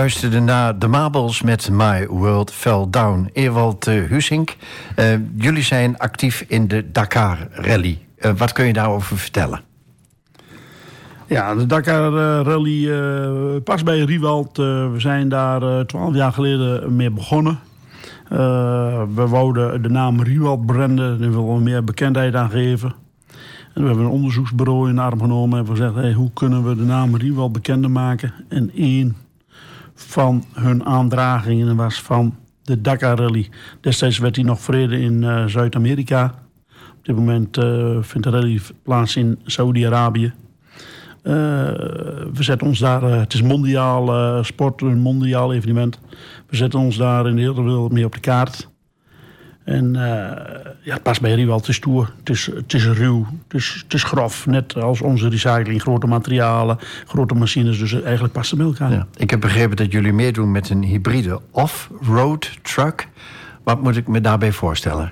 luisterde naar de Mabels met My World Fell Down. Ewald uh, Husink, uh, jullie zijn actief in de Dakar Rally. Uh, wat kun je daarover vertellen? Ja, de Dakar Rally past bij Riewald. we zijn daar twaalf jaar geleden mee begonnen. we wouden de naam Riewald branden. Daar willen we meer bekendheid aan geven. En we hebben een onderzoeksbureau in de arm genomen en we gezegd: hey, hoe kunnen we de naam Riewald bekender maken? En één van hun aandragingen was van de Dakar Rally. Destijds werd hij nog vrede in uh, Zuid-Amerika. Op dit moment uh, vindt de rally plaats in Saudi-Arabië. Uh, we zetten ons daar, het is mondiaal sport, een mondiaal evenement. We zetten ons daar in de hele wereld mee op de kaart. En uh, ja, het past bij Riewald. Het is stoer, het is, het is ruw, het is, het is grof. Net als onze recycling, grote materialen, grote machines. Dus eigenlijk past het bij elkaar. Ja. Ik heb begrepen dat jullie meedoen met een hybride off-road truck. Wat moet ik me daarbij voorstellen?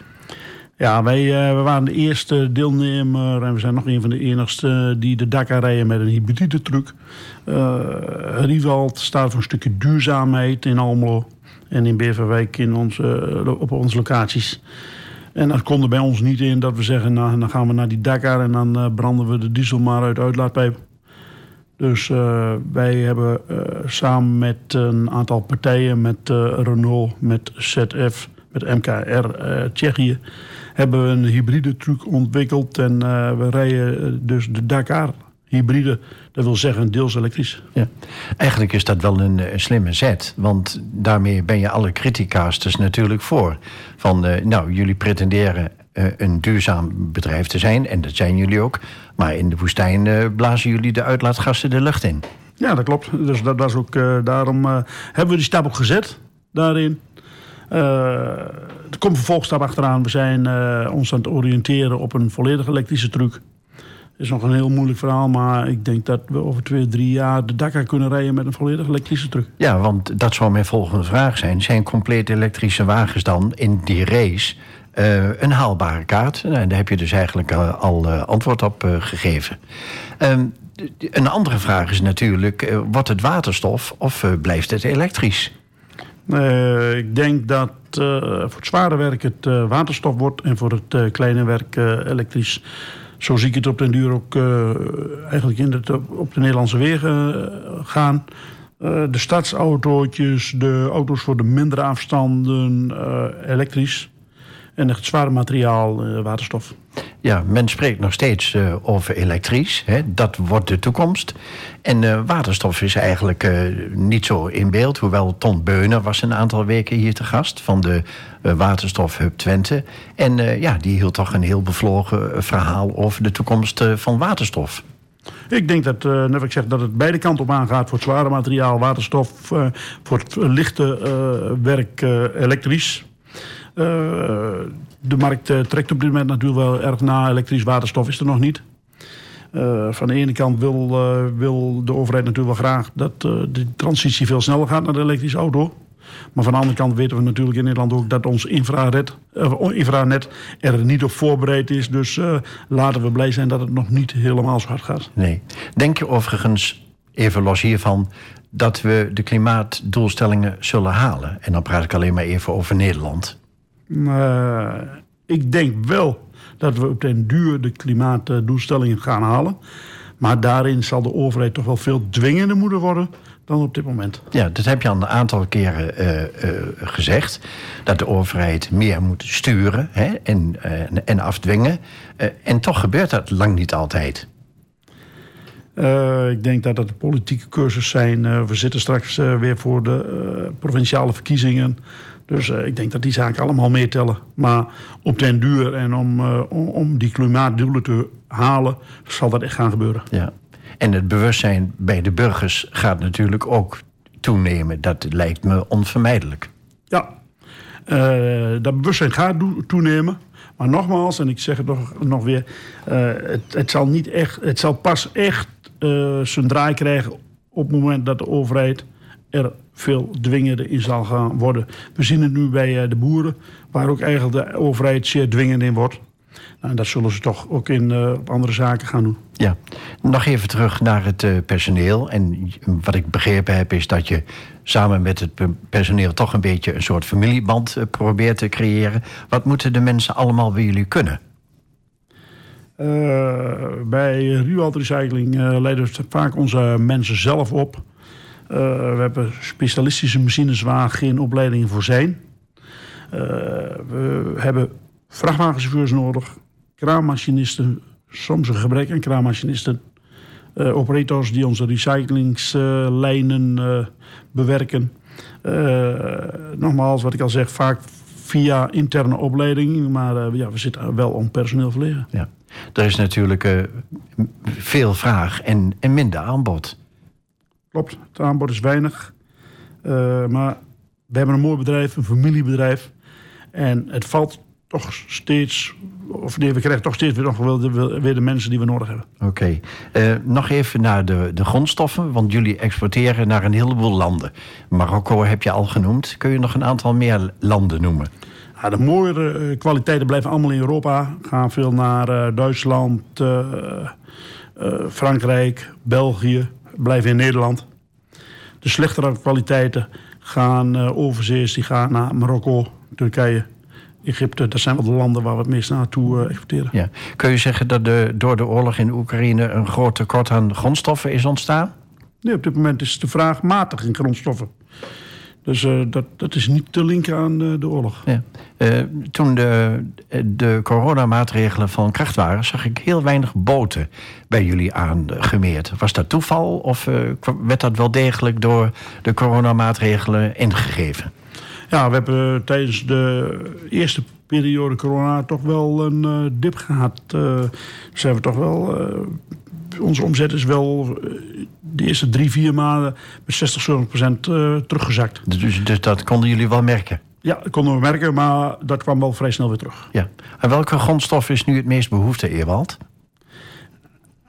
Ja, wij we waren de eerste deelnemer en we zijn nog een van de enigste die de Dakar rijden met een hybride truck. Uh, Riewald staat voor een stukje duurzaamheid in Almelo en in Beverwijk in onze, op onze locaties. En dat kon er bij ons niet in dat we zeggen, nou, dan gaan we naar die Dakar en dan branden we de diesel maar uit uitlaatpijp. Dus wij hebben samen met een aantal partijen, met Renault, met ZF, met MKR Tsjechië, hebben we een hybride truc ontwikkeld. En we rijden dus de Dakar hybride. Dat wil zeggen deels elektrisch. Ja. Eigenlijk is dat wel een, een slimme zet. Want daarmee ben je alle criticasters natuurlijk voor. Van, uh, nou, jullie pretenderen uh, een duurzaam bedrijf te zijn. En dat zijn jullie ook. Maar in de woestijn uh, blazen jullie de uitlaatgassen de lucht in. Ja, dat klopt. Dus dat was ook, daarom hebben we die stap ook gezet daarin. Er komt een vervolgstap achteraan. We zijn ons aan het oriënteren op een volledig elektrische truc is nog een heel moeilijk verhaal, maar ik denk dat we over twee, drie jaar de Dakar kunnen rijden met een volledig elektrische truck. Ja, want dat zou mijn volgende vraag zijn. Zijn compleet elektrische wagens dan in die race uh, een haalbare kaart? Nou, daar heb je dus eigenlijk al antwoord op gegeven. Ehm, een andere vraag is natuurlijk, wordt het waterstof of blijft het elektrisch? Ik denk dat voor het zware werk het waterstof wordt en voor het kleine werk elektrisch zo zie ik het op den duur ook eigenlijk in het, op de Nederlandse wegen gaan. De stadsautootjes, de auto's voor de mindere afstanden, elektrisch. En het zware materiaal, waterstof. Ja, men spreekt nog steeds uh, over elektrisch. Hè? Dat wordt de toekomst. En uh, waterstof is eigenlijk niet zo in beeld. Hoewel Ton Beuner was een aantal weken hier te gast... van de waterstofhub Twente. En ja, die hield toch een heel bevlogen verhaal... over de toekomst van waterstof. Ik denk dat, uh, net ik zeg, dat het beide kanten op aangaat voor het zware materiaal, waterstof, uh, voor het lichte uh, werk elektrisch. De markt trekt op dit moment natuurlijk wel erg na. Elektrisch waterstof is er nog niet. van de ene kant wil, wil de overheid natuurlijk wel graag dat de transitie veel sneller gaat naar de elektrische auto. Maar van de andere kant weten we natuurlijk in Nederland ook dat ons infrared, infranet er niet op voorbereid is. Dus laten we blij zijn dat het nog niet helemaal zo hard gaat. Nee. Denk je overigens, even los hiervan, dat we de klimaatdoelstellingen zullen halen? En dan praat ik alleen maar even over Nederland. Uh, ik denk wel dat we op den duur de klimaatdoelstellingen gaan halen. Maar daarin zal de overheid toch wel veel dwingender moeten worden dan op dit moment. Ja, dat heb je al een aantal keren uh, uh, gezegd. Dat de overheid meer moet sturen hè, en, uh, en afdwingen. en toch gebeurt dat lang niet altijd. ik denk dat dat de politieke cursus zijn. we zitten straks weer voor de provinciale verkiezingen. Dus ik denk dat die zaken allemaal meetellen. Maar op den duur en om, om, om die klimaatdoelen te halen, zal dat echt gaan gebeuren. Ja. En het bewustzijn bij de burgers gaat natuurlijk ook toenemen. Dat lijkt me onvermijdelijk. Ja, uh, dat bewustzijn gaat toenemen. Maar nogmaals, en ik zeg het nog, nog weer, het, het, zal niet echt, het zal pas echt zijn draai krijgen op het moment dat de overheid er veel dwingender in zal gaan worden. We zien het nu bij de boeren, waar ook eigenlijk de overheid zeer dwingend in wordt. Nou, en dat zullen ze toch ook in eh, andere zaken gaan doen. Ja, nog even terug naar het eh, personeel. En wat ik begrepen heb is dat je samen met het pe- personeel toch een beetje een soort familieband eh, probeert te creëren. Wat moeten de mensen allemaal bij jullie kunnen? Eh, bij Ruwald Recycling eh, leiden we vaak onze mensen zelf op. Eh, we hebben specialistische machines waar geen opleidingen voor zijn. Eh, we hebben vrachtwagenchauffeurs nodig, kraanmachinisten, soms een gebrek aan kraanmachinisten. eh, operators die onze recyclingslijnen bewerken. Nogmaals, wat ik al zeg, vaak via interne opleiding. Maar ja, we zitten wel om personeel verlegen. Ja. Er is natuurlijk veel vraag en, en minder aanbod. Klopt, het aanbod is weinig. Eh, maar we hebben een mooi bedrijf, een familiebedrijf. En het valt toch steeds, of nee, we krijgen toch steeds weer, nog wel de, weer de mensen die we nodig hebben. Oké. Eh, nog even naar de, de grondstoffen, want jullie exporteren naar een heleboel landen. Marokko heb je al genoemd. Kun je nog een aantal meer landen noemen? Ja, de mooiere eh, kwaliteiten blijven allemaal in Europa. Gaan veel naar Duitsland, Frankrijk, België. Blijven in Nederland. De slechtere kwaliteiten gaan eh, overzees. Die gaan naar Marokko, Turkije, Egypte. Dat zijn wel de landen waar we het meest naartoe eh, exporteren. Ja. Kun je zeggen dat de, door de oorlog in Oekraïne een groot tekort aan grondstoffen is ontstaan? Nee, op dit moment is de vraag matig in grondstoffen. Dus eh, dat, dat is niet te linken aan eh, de oorlog. Ja. Eh, toen de, de coronamaatregelen van kracht waren, zag ik heel weinig boten bij jullie aangemeerd. Was dat toeval of werd dat wel degelijk door de coronamaatregelen ingegeven? Ja, we hebben tijdens de eerste periode corona toch wel een dip gehad. Eh zijn we toch wel. onze omzet is wel de eerste drie, vier maanden met 60, 70 procent eh, teruggezakt. Dus, dus dat konden jullie wel merken. Ja, dat konden we merken, maar dat kwam wel vrij snel weer terug. Ja. En welke grondstof is nu het meest behoefte, Ewald?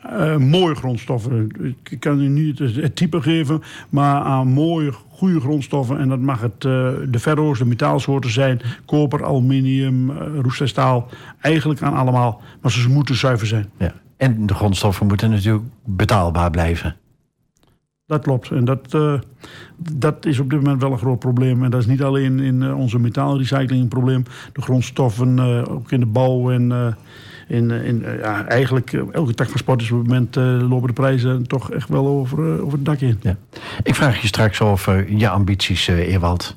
Eh, mooie grondstoffen. Ik kan u niet het, type geven, maar aan mooie, goede grondstoffen. En dat mag het eh, de ferro's, de metaalsoorten zijn. Koper, aluminium, uh. Eigenlijk aan allemaal. Maar ze moeten zuiver zijn. Ja. En de grondstoffen moeten natuurlijk betaalbaar blijven. Dat klopt. En dat, uh, dat is op dit moment wel een groot probleem. En dat is niet alleen in uh, onze metaalrecycling een probleem. De grondstoffen, uh, ook in de bouw en in, in ja, eigenlijk elke tak van sport is op het moment lopen de prijzen toch echt wel over, over het dak in. Ja. Ik vraag je straks over je ambities, Ewald.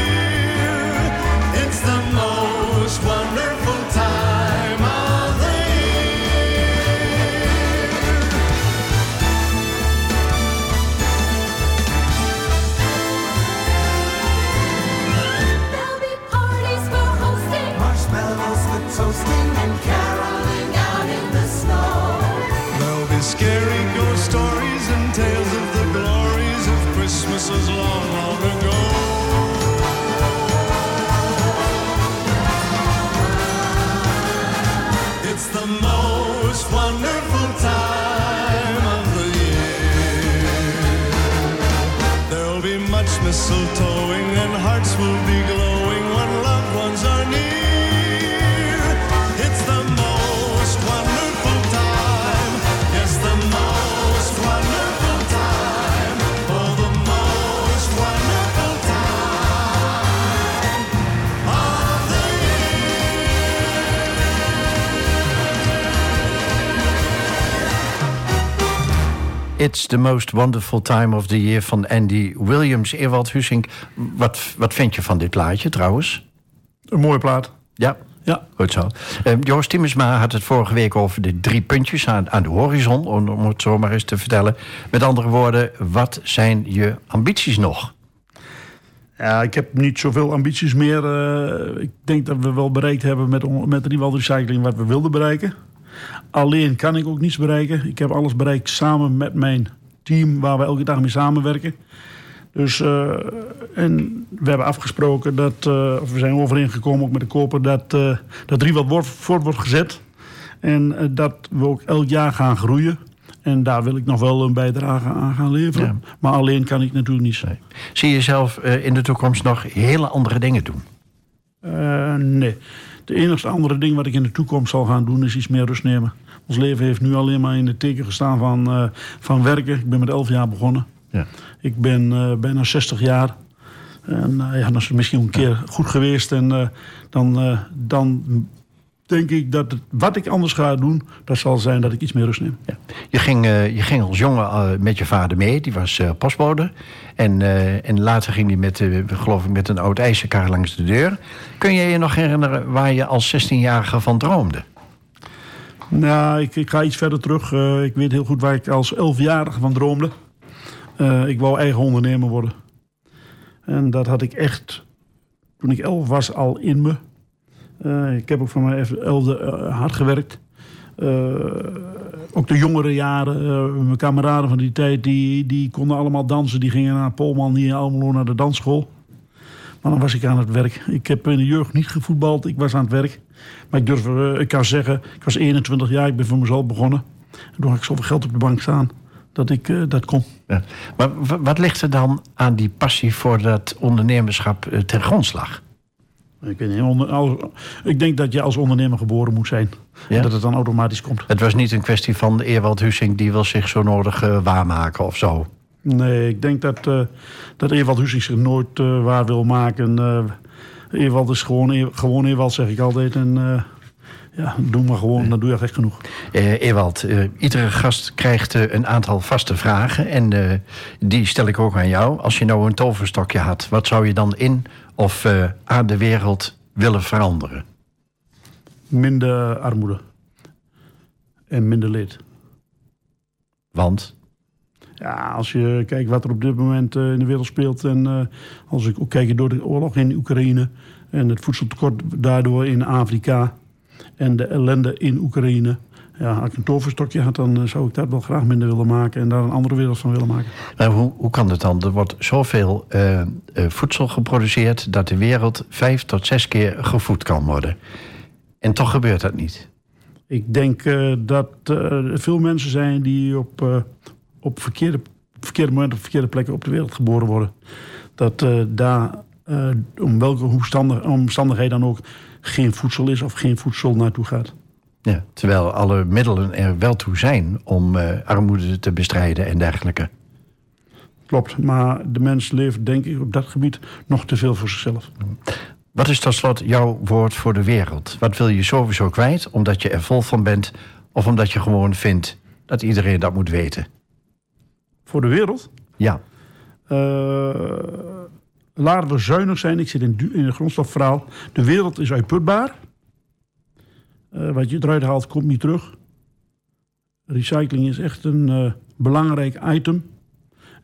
Christmases long, long It's the most wonderful time of the year van Andy Williams. Ewald Hussink, wat, wat vind je van dit plaatje trouwens? Een mooie plaat. Ja, Ja. goed zo. Eh, Joost Timmersma had het vorige week over de drie puntjes aan, aan de horizon, om, om het zo maar eens te vertellen. Met andere woorden, wat zijn je ambities nog? Ja, ik heb niet zoveel ambities meer. Eh, ik denk dat we wel bereikt hebben met, met Riewald Recycling wat we wilden bereiken. Alleen kan ik ook niets bereiken. Ik heb alles bereikt samen met mijn team waar we elke dag mee samenwerken. Dus, eh, en we hebben afgesproken dat, eh, of we zijn overeengekomen ook met de koper, dat, eh dat Riewald wordt- voort wordt gezet. En dat we ook elk jaar gaan groeien. En daar wil ik nog wel een bijdrage aan gaan leveren. Maar alleen kan ik natuurlijk niet zijn. Zie je zelf in de toekomst nog hele andere dingen doen? Nee. De enige andere ding wat ik in de toekomst zal gaan doen is iets meer rust nemen. Ons leven heeft nu alleen maar in het teken gestaan van, eh, van werken. Ik ben met 11 jaar begonnen. Ja. Ik ben eh, bijna 60 jaar. En eh, ja, dat is misschien een keer goed geweest. En dan, dan denk ik dat het, wat ik anders ga doen, dat zal zijn dat ik iets meer rust neem. Ja. Je, ging, eh, je ging als jongen eh, met je vader mee, die was postbode. En, en later ging hij met, geloof ik, met een oud ijzerkar langs de deur. Kun je je nog herinneren waar je als 16-jarige van droomde? Nou, ik, ik ga iets verder terug. Ik weet heel goed waar ik als 11-jarige van droomde. Ik wou eigen ondernemer worden. En dat had ik echt, toen ik 11 was, al in me. Eh, ik heb ook van mijn 11e eh, hard gewerkt. Eh, ook de jongere jaren, mijn kameraden van die tijd, die, die konden allemaal dansen. Die gingen naar Polman hier Almelo naar de dansschool. Maar dan was ik aan het werk. Ik heb in de jeugd niet gevoetbald, ik was aan het werk. Maar ik durf, ik kan zeggen, ik was 21 jaar, ik ben voor mezelf begonnen. En toen had ik zoveel geld op de bank staan dat ik dat kon. Ja. Maar wat ligt er dan aan die passie voor dat ondernemerschap eh, ten grondslag? Ik, weet niet, onder- als- ik denk dat je als ondernemer geboren moet zijn. Ja? En dat het dan automatisch komt. Het was niet een kwestie van Ewald Hussink die wil zich zo nodig eh, waarmaken of zo. Nee, ik denk dat, eh dat Ewald Hussing zich nooit eh, waar wil maken. Eh Ewald is gewoon, gewoon Ewald, zeg ik altijd. En ja, doe maar gewoon, dan doe je echt genoeg. Eh, Ewald, eh, iedere gast krijgt eh, een aantal vaste vragen. En die stel ik ook aan jou. Als je nou een toverstokje had, wat zou je dan in of aan de wereld willen veranderen? Minder armoede. En minder leed. Want, Ja, als je kijkt wat er op dit moment in de wereld speelt. En als ik ook kijk door de oorlog in Oekraïne. En het voedseltekort daardoor in Afrika. En de ellende in Oekraïne. Ja, als ik een toverstokje had, dan eh, zou ik dat wel graag minder willen maken. En daar een andere wereld van willen maken. nou, hoe, hoe kan het dan? Er wordt zoveel eh, eh, voedsel geproduceerd dat de wereld vijf tot zes keer gevoed kan worden. En toch gebeurt dat niet. Ik denk dat er veel mensen zijn die op, op verkeerde, verkeerde momenten op verkeerde plekken op de wereld geboren worden. Dat daar, om welke omstandig, omstandigheid dan ook, geen voedsel is of geen voedsel naartoe gaat. Ja, terwijl alle middelen er wel toe zijn om eh, armoede te bestrijden en dergelijke. Klopt, maar de mens leeft denk ik op dat gebied nog te veel voor zichzelf. Wat is tot slot jouw woord voor de wereld? Wat wil je sowieso kwijt omdat je er vol van bent... of omdat je gewoon vindt dat iedereen dat moet weten? Voor de wereld? Ja, Eh, laten we zuinig zijn. Ik zit in, in het grondstofverhaal. De wereld is uitputbaar. Eh, wat je eruit haalt, komt niet terug. Recycling is echt een eh, belangrijk item.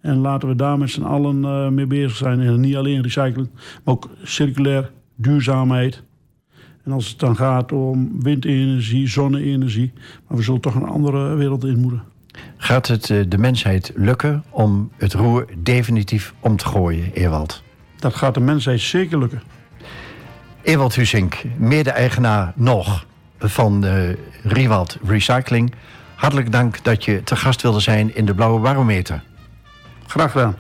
En laten we daar met z'n allen eh, mee bezig zijn. En niet alleen recycling, maar ook circulair, duurzaamheid. En als het dan gaat om windenergie, zonne-energie. Maar we zullen toch een andere wereld in moeten. gaat het de mensheid lukken om het roer definitief om te gooien, Ewald? Dat gaat de mensheid zeker lukken. Ewald Husink, mede-eigenaar nog van eh Riewald Recycling. Hartelijk dank dat je te gast wilde zijn in de Blauwe Barometer. Graag gedaan.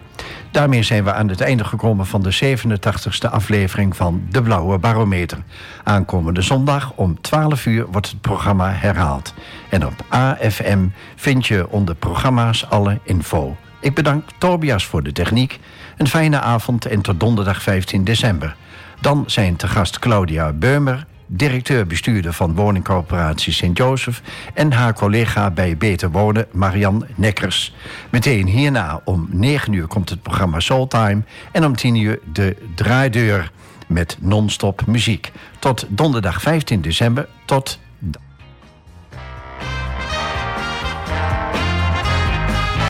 Daarmee zijn we aan het einde gekomen van de 87ste aflevering van De Blauwe Barometer. Aankomende zondag om 12 uur wordt het programma herhaald. En op AFM vind je onder programma's alle info. Ik bedank Tobias voor de techniek. Een fijne avond en tot donderdag 15 december. Dan zijn te gast Claudia Beumer, directeur-bestuurder van woningcorporatie Sint-Joseph... en haar collega bij Beter Wonen, Marian Nekkers. Meteen hierna om 9 uur komt het programma Soultime... en om 10 uur de draaideur met non-stop muziek. Tot donderdag 15 december, tot